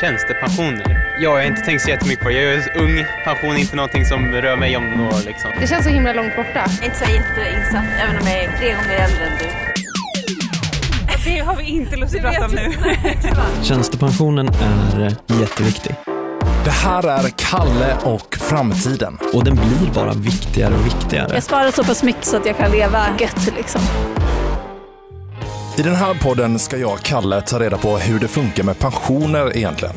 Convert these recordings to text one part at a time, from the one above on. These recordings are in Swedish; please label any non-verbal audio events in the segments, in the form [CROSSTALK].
Tjänstepensioner? Ja, jag har inte tänkt så jättemycket på det. Jag är ung, pension är inte någonting som rör mig om några år liksom. Det känns så himla långt borta. Jag är inte så jätteinsatt, även om jag är tre gånger äldre än du. Det har vi inte lust att prata om nu. Tjänstepensionen är jätteviktig. Det här är Kalle och framtiden. Och den blir bara viktigare och viktigare. Jag sparar så pass mycket så att jag kan leva gött liksom. I den här podden ska jag, Kalle, ta reda på hur det funkar med pensioner egentligen.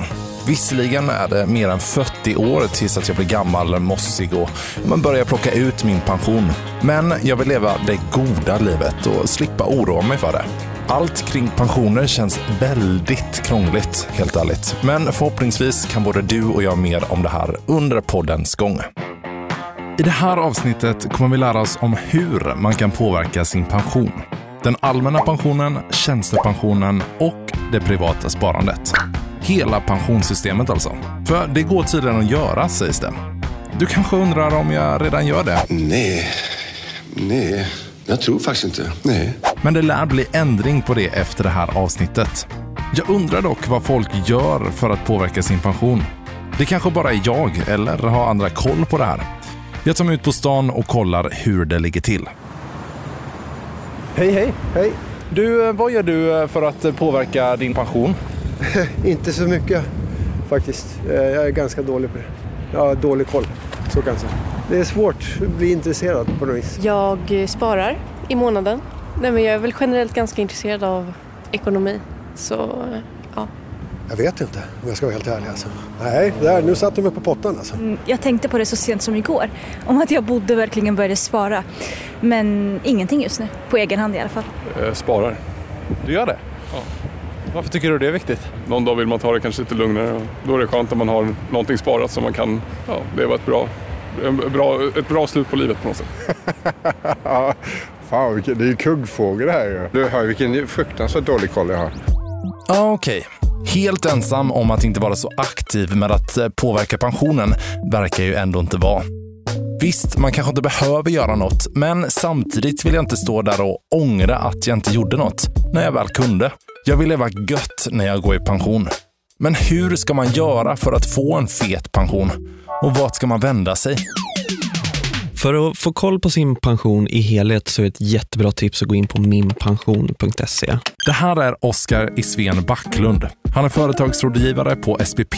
Visserligen är det mer än 40 år tills att jag blir gammal, mossig och man börjar plocka ut min pension. Men jag vill leva det goda livet och slippa oroa mig för det. Allt kring pensioner känns väldigt krångligt, helt ärligt. Men förhoppningsvis kan både du och jag mer om det här under poddens gång. I det här avsnittet kommer vi lära oss om hur man kan påverka sin pension. Den allmänna pensionen, tjänstepensionen och det privata sparandet. Hela pensionssystemet alltså. För det går tydligen att göra, sägs det. Du kanske undrar om jag redan gör det? Nej, nej, jag tror faktiskt inte. Nej. Men det lär bli ändring på det efter det här avsnittet. Jag undrar dock vad folk gör för att påverka sin pension. Det kanske bara är jag, eller har andra koll på det här? Jag tar mig ut på stan och kollar hur det ligger till. Hej, hej, hej. Du, vad gör du för att påverka din pension? [LAUGHS] Inte så mycket faktiskt. Eh, Jag är ganska dålig på det. Jag har dålig koll, så kan jag säga. Det är svårt att bli intresserad på något vis. Jag eh, sparar i månaden. Nej, men jag är väl generellt ganska intresserad av ekonomi. Så eh. Jag vet inte om jag ska vara helt ärlig. Alltså. Nej, där, nu satte de mig på pottan alltså. Mm, Jag tänkte på det så sent som igår. [LAUGHS] Om att jag borde verkligen börja spara. Men ingenting just nu. På egen hand i alla fall. Eh, sparar. Du gör det? Ja. Varför tycker du det är viktigt? Någon dag vill man ta det kanske lite lugnare och då är det skönt om man har någonting sparat så man kan ja, leva ett bra, en bra, ett bra slut på livet på något sätt. [LAUGHS] Ja, fan, vilken, det är ju kuggfrågor det här ju. Du hör vilken fruktansvärt dålig koll jag har. Okej. Helt ensam om att inte vara så aktiv med att eh, påverka pensionen verkar ju ändå inte vara. Visst, man kanske inte behöver göra något, men samtidigt vill jag inte stå där och ångra att jag inte gjorde något när jag väl kunde. Jag vill leva gött när jag går i pension. Men hur ska man göra för att få en fet pension? Och vart ska man vända sig? För att få koll på sin pension i helhet så är ett jättebra tips att gå in på minpension.se. Det här är Oskar Isven Backlund. Han är företagsrådgivare på SPP.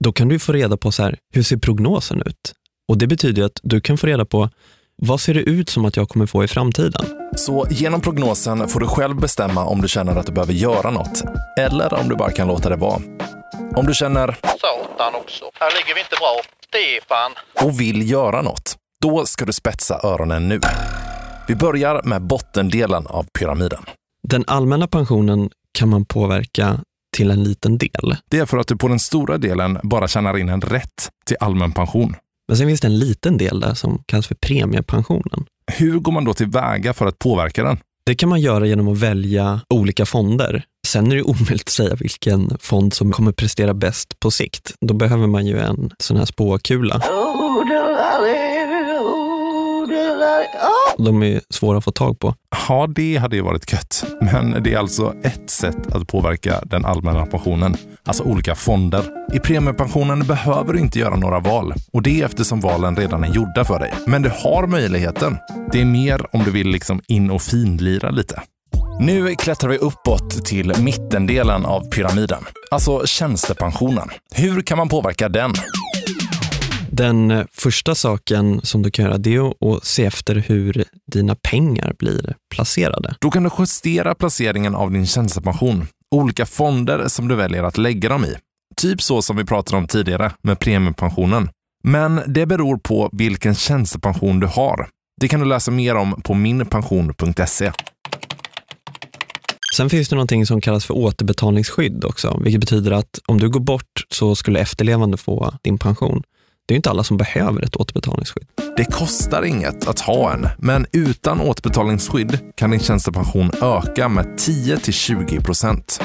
Då kan du få reda på så här, hur ser prognosen ut? Och det betyder att du kan få reda på vad ser det ut som att jag kommer få i framtiden? Så genom prognosen får du själv bestämma om du känner att du behöver göra något. Eller om du bara kan låta det vara. Om du känner Satan också. Här ligger vi inte bra. Stefan. och vill göra något, då ska du spetsa öronen nu. Vi börjar med bottendelen av pyramiden. Den allmänna pensionen kan man påverka till en liten del. Det är för att du på den stora delen bara tjänar in en rätt till allmän pension. Men sen finns det en liten del där som kallas för premiepensionen. Hur går man då tillväga för att påverka den? Det kan man göra genom att välja olika fonder. Sen är det omöjligt att säga vilken fond som kommer prestera bäst på sikt. Då behöver man ju en sån här spåkula. De är svåra att få tag på. Ja, det hade ju varit gött. Men det är alltså ett sätt att påverka den allmänna pensionen. Alltså olika fonder. I premiepensionen behöver du inte göra några val. Och det är eftersom valen redan är gjorda för dig. Men du har möjligheten. Det är mer om du vill liksom in och finlira lite. Nu klättrar vi uppåt till mittendelen av pyramiden. Alltså tjänstepensionen. Hur kan man påverka den? Den eh, första saken som du kan göra det är att se efter hur dina pengar blir placerade. Då kan du justera placeringen av din tjänstepension. Olika fonder som du väljer att lägga dem i. Typ så som vi pratade om tidigare med premiepensionen. Men det beror på vilken tjänstepension du har. Det kan du läsa mer om på minpension.se. Sen finns det någonting som kallas för återbetalningsskydd också, vilket betyder att om du går bort så skulle efterlevande få din pension. Det är inte alla som behöver ett återbetalningsskydd. Det kostar inget att ha en, men utan återbetalningsskydd kan din tjänstepension öka med 10-20 procent.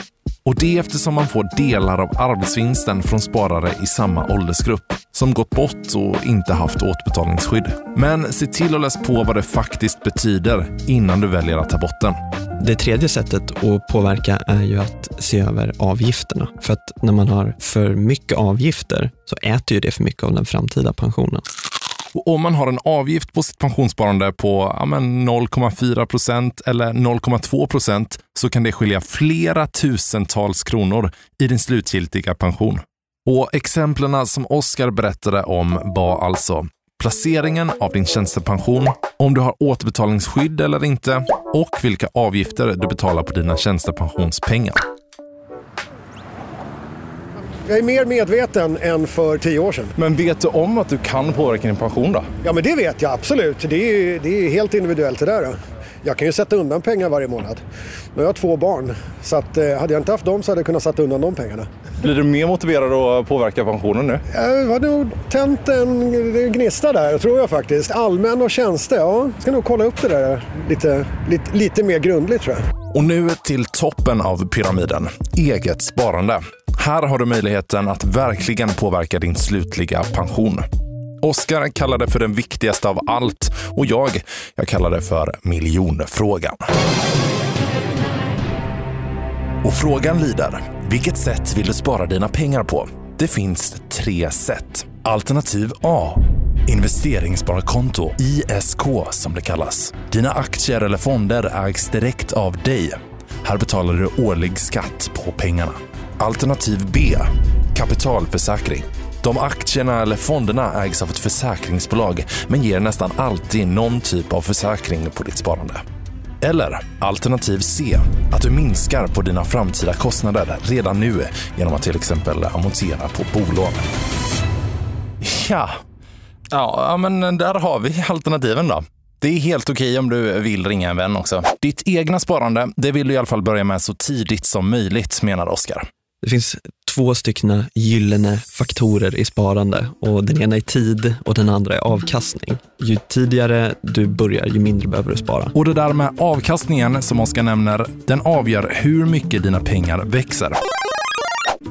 Och det eftersom man får delar av arbetsvinsten från sparare i samma åldersgrupp som gått bort och inte haft återbetalningsskydd. Men se till att läsa på vad det faktiskt betyder innan du väljer att ta bort den. Det tredje sättet att påverka är ju att se över avgifterna. För att när man har för mycket avgifter så äter ju det för mycket av den framtida pensionen. Och om man har en avgift på sitt pensionssparande på ja, 0,4 procent eller 0,2 procent så kan det skilja flera tusentals kronor i din slutgiltiga pension. Och exemplen som Oskar berättade om var alltså placeringen av din tjänstepension, om du har återbetalningsskydd eller inte och vilka avgifter du betalar på dina tjänstepensionspengar. Jag är mer medveten än för tio år sedan. Men vet du om att du kan påverka din pension då? Ja, men det vet jag absolut. Det är, det är helt individuellt det där. Då. Jag kan ju sätta undan pengar varje månad. Men jag har två barn. Så att, eh, hade jag inte haft dem så hade jag kunnat sätta undan de pengarna. Blir du mer motiverad att påverka pensionen nu? Jag har nog tänt en gnista där, tror jag faktiskt. Allmän och tjänste, ja. Jag ska nog kolla upp det där lite, lite, lite mer grundligt tror jag. Och nu till toppen av pyramiden. Eget sparande. Här har du möjligheten att verkligen påverka din slutliga pension. Oskar kallar det för den viktigaste av allt och jag, jag kallar det för miljonfrågan. Och frågan lyder, vilket sätt vill du spara dina pengar på? Det finns tre sätt. Alternativ A. Investeringssparkonto, ISK som det kallas. Dina aktier eller fonder ägs direkt av dig. Här betalar du årlig skatt på pengarna. Alternativ B. Kapitalförsäkring. De aktierna eller fonderna ägs av ett försäkringsbolag men ger nästan alltid någon typ av försäkring på ditt sparande. Eller alternativ C, att du minskar på dina framtida kostnader redan nu genom att till exempel amortera på bolån. Ja, ja men där har vi alternativen då. Det är helt okej om du vill ringa en vän också. Ditt egna sparande, det vill du i alla fall börja med så tidigt som möjligt, menar Oskar. Det finns två stycken gyllene faktorer i sparande och den ena är tid och den andra är avkastning. Ju tidigare du börjar, ju mindre behöver du spara. Och det där med avkastningen som Oskar nämner, den avgör hur mycket dina pengar växer.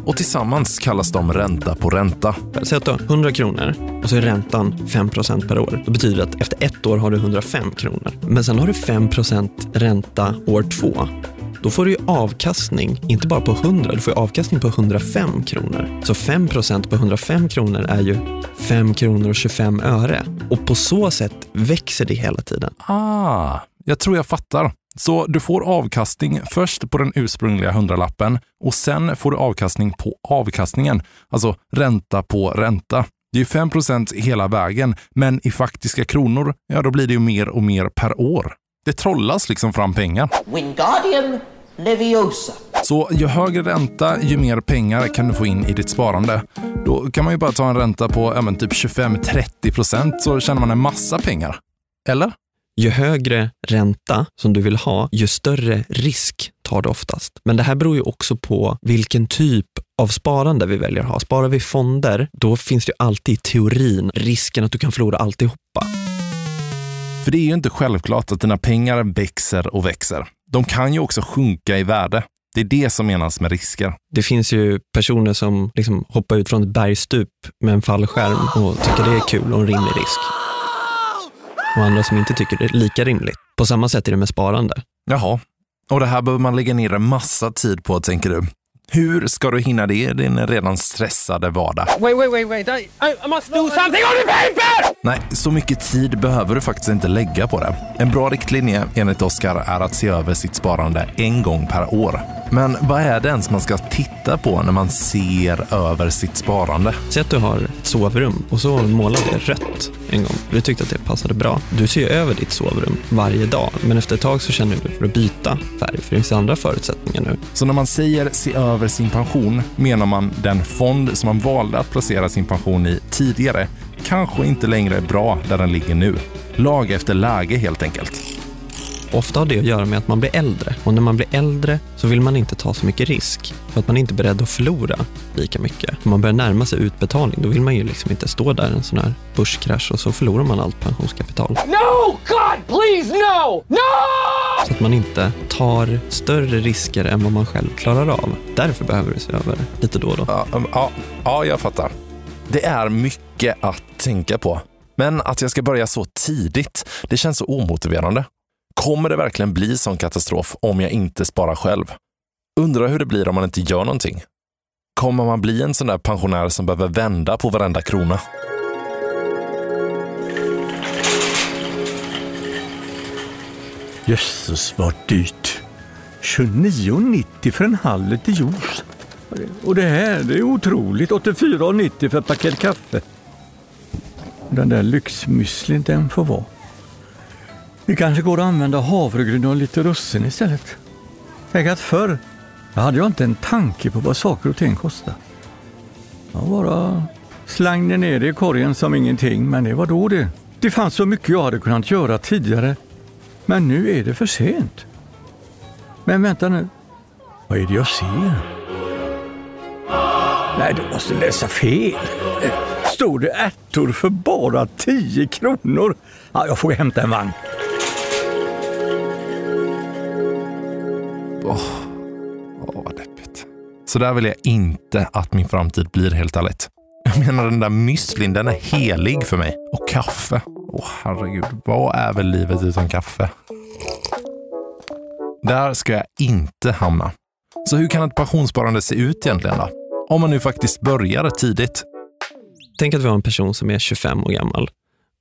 Och tillsammans kallas de ränta på ränta. Säg att du har 100 kronor och så är räntan 5% per år. Då betyder det att efter ett år har du 105 kronor. Men sen har du 5% ränta år två. Då får du ju avkastning, inte bara på 100, du får avkastning på 105 kronor. Så 5% på 105 kronor är ju 5 kronor och 25 öre. Och på så sätt växer det hela tiden. Ah, jag tror jag fattar. Så du får avkastning först på den ursprungliga hundralappen och sen får du avkastning på avkastningen, alltså ränta på ränta. Det är ju 5% hela vägen, men i faktiska kronor, ja då blir det ju mer och mer per år. Det trollas liksom fram pengar. Wingardium Leviosa. Så ju högre ränta, ju mer pengar kan du få in i ditt sparande. Då kan man ju bara ta en ränta på ja, typ 25-30 procent så tjänar man en massa pengar. Eller? Ju högre ränta som du vill ha, ju större risk tar du oftast. Men det här beror ju också på vilken typ av sparande vi väljer att ha. Sparar vi fonder, då finns det ju alltid i teorin risken att du kan förlora alltihopa. För det är ju inte självklart att dina pengar växer och växer. De kan ju också sjunka i värde. Det är det som menas med risker. Det finns ju personer som liksom hoppar ut från ett bergstup med en fallskärm och tycker det är kul och en rimlig risk. Och andra som inte tycker det är lika rimligt. På samma sätt är det med sparande. Jaha, och det här behöver man lägga ner en massa tid på, tänker du? Hur ska du hinna det i din redan stressade vardag? Wait, wait, wait, wait. I, I must do something on the paper! Nej, så mycket tid behöver du faktiskt inte lägga på det. En bra riktlinje enligt Oskar är att se över sitt sparande en gång per år. Men vad är det ens man ska titta på när man ser över sitt sparande? Säg att du har ett sovrum och så målar det rött en gång. Du tyckte att det passade bra. Du ser över ditt sovrum varje dag, men efter ett tag så känner du för att byta färg, för det finns andra förutsättningar nu. Så när man säger se över sin pension menar man den fond som man valde att placera sin pension i tidigare kanske inte längre är bra där den ligger nu. Lag efter läge helt enkelt. Ofta har det att göra med att man blir äldre och när man blir äldre så vill man inte ta så mycket risk för att man är inte är beredd att förlora lika mycket. När man börjar närma sig utbetalning då vill man ju liksom inte stå där i en sån här börskrasch och så förlorar man allt pensionskapital. No! God, please no! No! Så att man inte tar större risker än vad man själv klarar av. Därför behöver du se över lite då och då. Ja, ja, ja, jag fattar. Det är mycket att tänka på. Men att jag ska börja så tidigt, det känns så omotiverande. Kommer det verkligen bli sån katastrof om jag inte sparar själv? Undrar hur det blir om man inte gör någonting? Kommer man bli en sån där pensionär som behöver vända på varenda krona? Jösses vad dyrt. 29,90 för en halv liter juice. Och det här, det är otroligt. 84,90 för ett paket kaffe. Den där lyxmüslin, den får vara. Det kanske går att använda havregryn och lite russin istället. Tänk att förr jag hade jag inte en tanke på vad saker och ting kostade. Jag bara slängde ner det i korgen som ingenting, men det var då det. Det fanns så mycket jag hade kunnat göra tidigare, men nu är det för sent. Men vänta nu, vad är det jag ser? Nej, du måste läsa fel. Står det ärtor för bara 10 kronor? Ja, jag får hämta en vagn. Åh, åh, vad deppigt. Så där vill jag inte att min framtid blir helt ärligt. Jag menar den där müslin, den är helig för mig. Och kaffe. Åh herregud, vad är väl livet utan kaffe? Där ska jag inte hamna. Så hur kan ett pensionssparande se ut egentligen då? Om man nu faktiskt börjar tidigt. Tänk att vi har en person som är 25 år gammal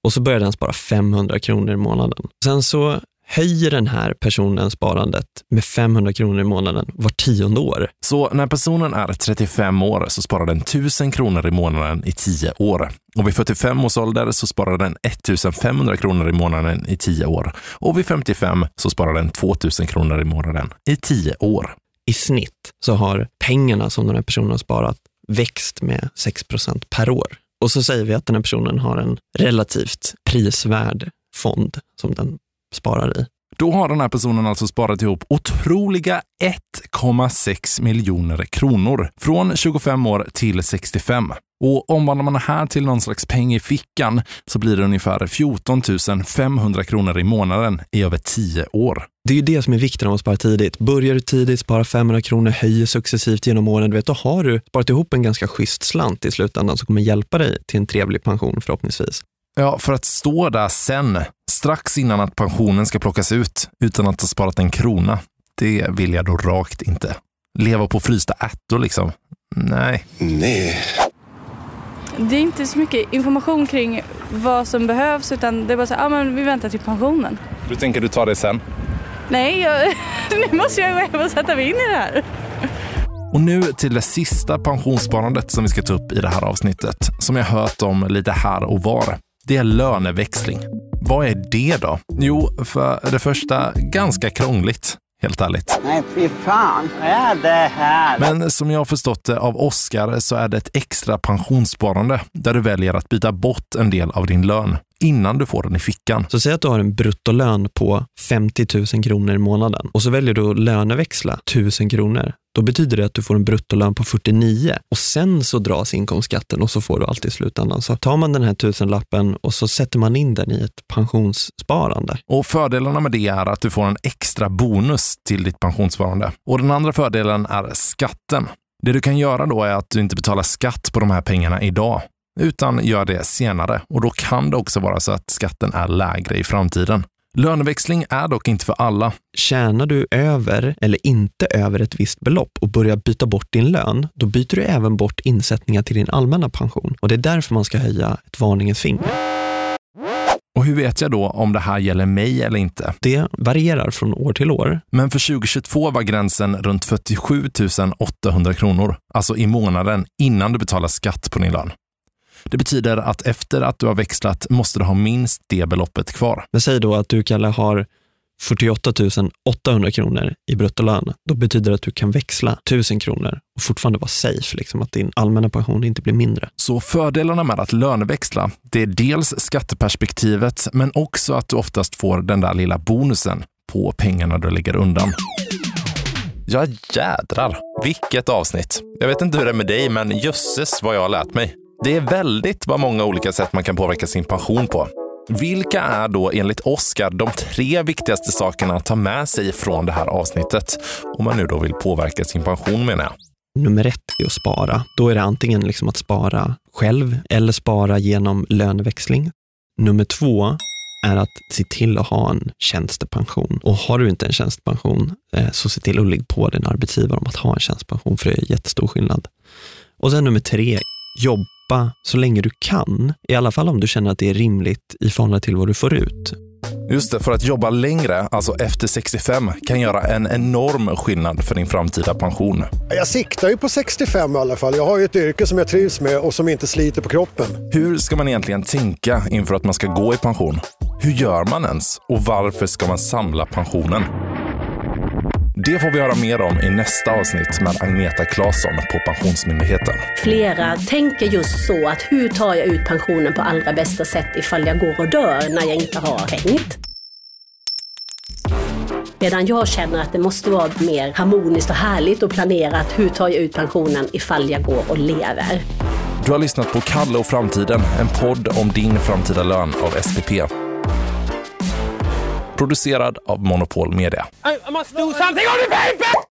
och så börjar den spara 500 kronor i månaden. Sen så höjer den här personen sparandet med 500 kronor i månaden var tionde år. Så när personen är 35 år så sparar den 1000 kronor i månaden i 10 år. Och vid 45 års ålder så sparar den 1500 kronor i månaden i 10 år. Och vid 55 så sparar den 2000 kronor i månaden i 10 år. I snitt så har pengarna som den här personen har sparat växt med 6% per år. Och så säger vi att den här personen har en relativt prisvärd fond som den sparar i. Då har den här personen alltså sparat ihop otroliga 1,6 miljoner kronor från 25 år till 65. Och omvandlar man det här till någon slags peng i fickan så blir det ungefär 14 500 kronor i månaden i över 10 år. Det är ju det som är vikten av att spara tidigt. Börjar du tidigt, spara 500 kronor, höjer successivt genom åren, du vet, då har du sparat ihop en ganska schysst slant i slutändan som kommer hjälpa dig till en trevlig pension förhoppningsvis. Ja, för att stå där sen, strax innan att pensionen ska plockas ut, utan att ha sparat en krona, det vill jag då rakt inte. Leva på frysta ärtor liksom. Nej. Nej. Det är inte så mycket information kring vad som behövs utan det är bara så här, ah, men vi väntar till pensionen. Du tänker du tar det sen? Nej, jag, [LAUGHS] nu måste jag gå hem och sätta mig in i det här. Och nu till det sista pensionssparandet som vi ska ta upp i det här avsnittet, som jag hört om lite här och var. Det är löneväxling. Vad är det då? Jo, för det första ganska krångligt. Helt ärligt. Nej, fy fan. Vad är det här? Men som jag har förstått det av Oskar så är det ett extra pensionssparande där du väljer att byta bort en del av din lön innan du får den i fickan. Så säg att du har en bruttolön på 50 000 kronor i månaden och så väljer du att löneväxla 1000 kronor. Då betyder det att du får en bruttolön på 49 och sen så dras inkomstskatten och så får du allt i slutändan. Så tar man den här tusenlappen och så sätter man in den i ett pensionssparande. Och fördelarna med det är att du får en extra bonus till ditt pensionssparande. Och den andra fördelen är skatten. Det du kan göra då är att du inte betalar skatt på de här pengarna idag, utan gör det senare. Och då kan det också vara så att skatten är lägre i framtiden. Löneväxling är dock inte för alla. Tjänar du över eller inte över ett visst belopp och börjar byta bort din lön, då byter du även bort insättningar till din allmänna pension. Och det är därför man ska höja ett varningens finger. Och hur vet jag då om det här gäller mig eller inte? Det varierar från år till år. Men för 2022 var gränsen runt 47 800 kronor, alltså i månaden innan du betalar skatt på din lön. Det betyder att efter att du har växlat måste du ha minst det beloppet kvar. Men säg då att du, Kalle, har 48 800 kronor i bruttolön. Då betyder det att du kan växla 1000 kronor och fortfarande vara safe, liksom att din allmänna pension inte blir mindre. Så fördelarna med att löneväxla, det är dels skatteperspektivet, men också att du oftast får den där lilla bonusen på pengarna du lägger undan. Ja, jädrar. Vilket avsnitt. Jag vet inte hur det är med dig, men jösses vad jag har lärt mig. Det är väldigt vad många olika sätt man kan påverka sin pension på. Vilka är då enligt Oskar de tre viktigaste sakerna att ta med sig från det här avsnittet? Om man nu då vill påverka sin pension menar jag. Nummer ett är att spara. Då är det antingen liksom att spara själv eller spara genom löneväxling. Nummer två är att se till att ha en tjänstepension. Och har du inte en tjänstepension, eh, så se till att ligga på din arbetsgivare om att ha en tjänstepension, för det är jättestor skillnad. Och sen nummer tre, jobba så länge du kan. I alla fall om du känner att det är rimligt i förhållande till vad du får ut. Just det, för att jobba längre, alltså efter 65, kan göra en enorm skillnad för din framtida pension. Jag siktar ju på 65 i alla fall. Jag har ju ett yrke som jag trivs med och som inte sliter på kroppen. Hur ska man egentligen tänka inför att man ska gå i pension? Hur gör man ens? Och varför ska man samla pensionen? Det får vi höra mer om i nästa avsnitt med Agneta Claesson på Pensionsmyndigheten. Flera tänker just så att hur tar jag ut pensionen på allra bästa sätt ifall jag går och dör när jag inte har hängt? Medan jag känner att det måste vara mer harmoniskt och härligt och planerat. Hur tar jag ut pensionen ifall jag går och lever? Du har lyssnat på Kalle och framtiden, en podd om din framtida lön av SPP. Producerad av Monopol Media. I must do something on the paper!